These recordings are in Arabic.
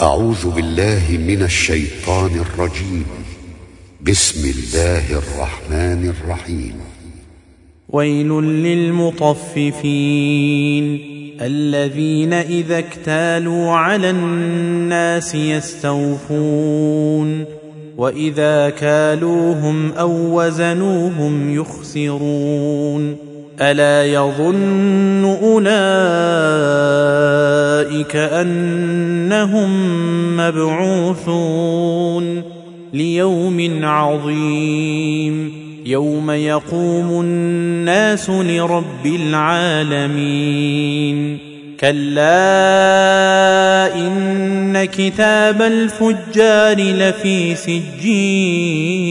أعوذ بالله من الشيطان الرجيم. بسم الله الرحمن الرحيم. ويل للمطففين الذين إذا اكتالوا على الناس يستوفون وإذا كالوهم أو وزنوهم يخسرون. ألا يظن أولئك أنهم مبعوثون ليوم عظيم يوم يقوم الناس لرب العالمين كلا إن كتاب الفجار لفي سجين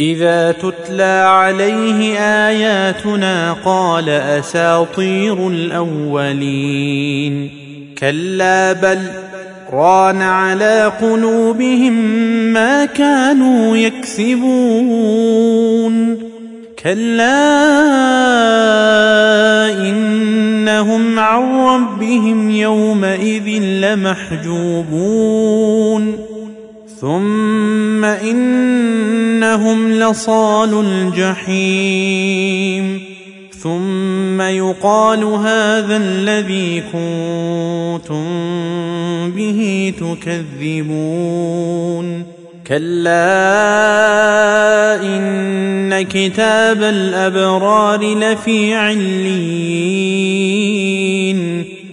إذا تتلى عليه آياتنا قال أساطير الأولين. كلا بل ران على قلوبهم ما كانوا يكسبون. كلا إنهم عن ربهم يومئذ لمحجوبون. ثم انهم لصال الجحيم ثم يقال هذا الذي كنتم به تكذبون كلا ان كتاب الابرار لفي عليين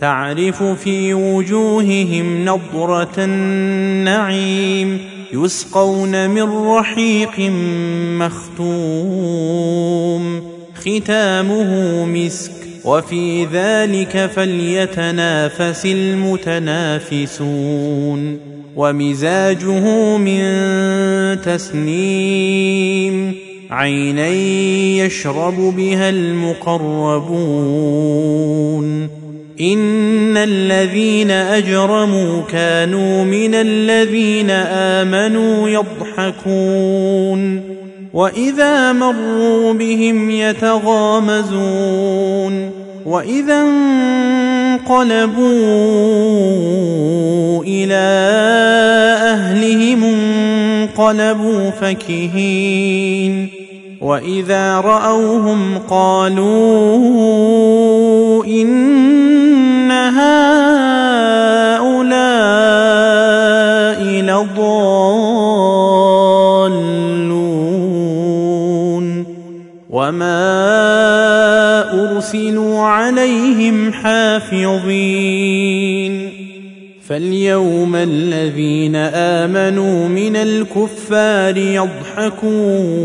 تعرف في وجوههم نضرة النعيم يسقون من رحيق مختوم ختامه مسك وفي ذلك فليتنافس المتنافسون ومزاجه من تسنيم عينا يشرب بها المقربون ان الذين اجرموا كانوا من الذين امنوا يضحكون واذا مروا بهم يتغامزون واذا انقلبوا إلى اهلهم انقلبوا فكهين واذا راوهم قالوا ان هؤلاء لضالون وما أرسلوا عليهم حافظين فاليوم الذين آمنوا من الكفار يضحكون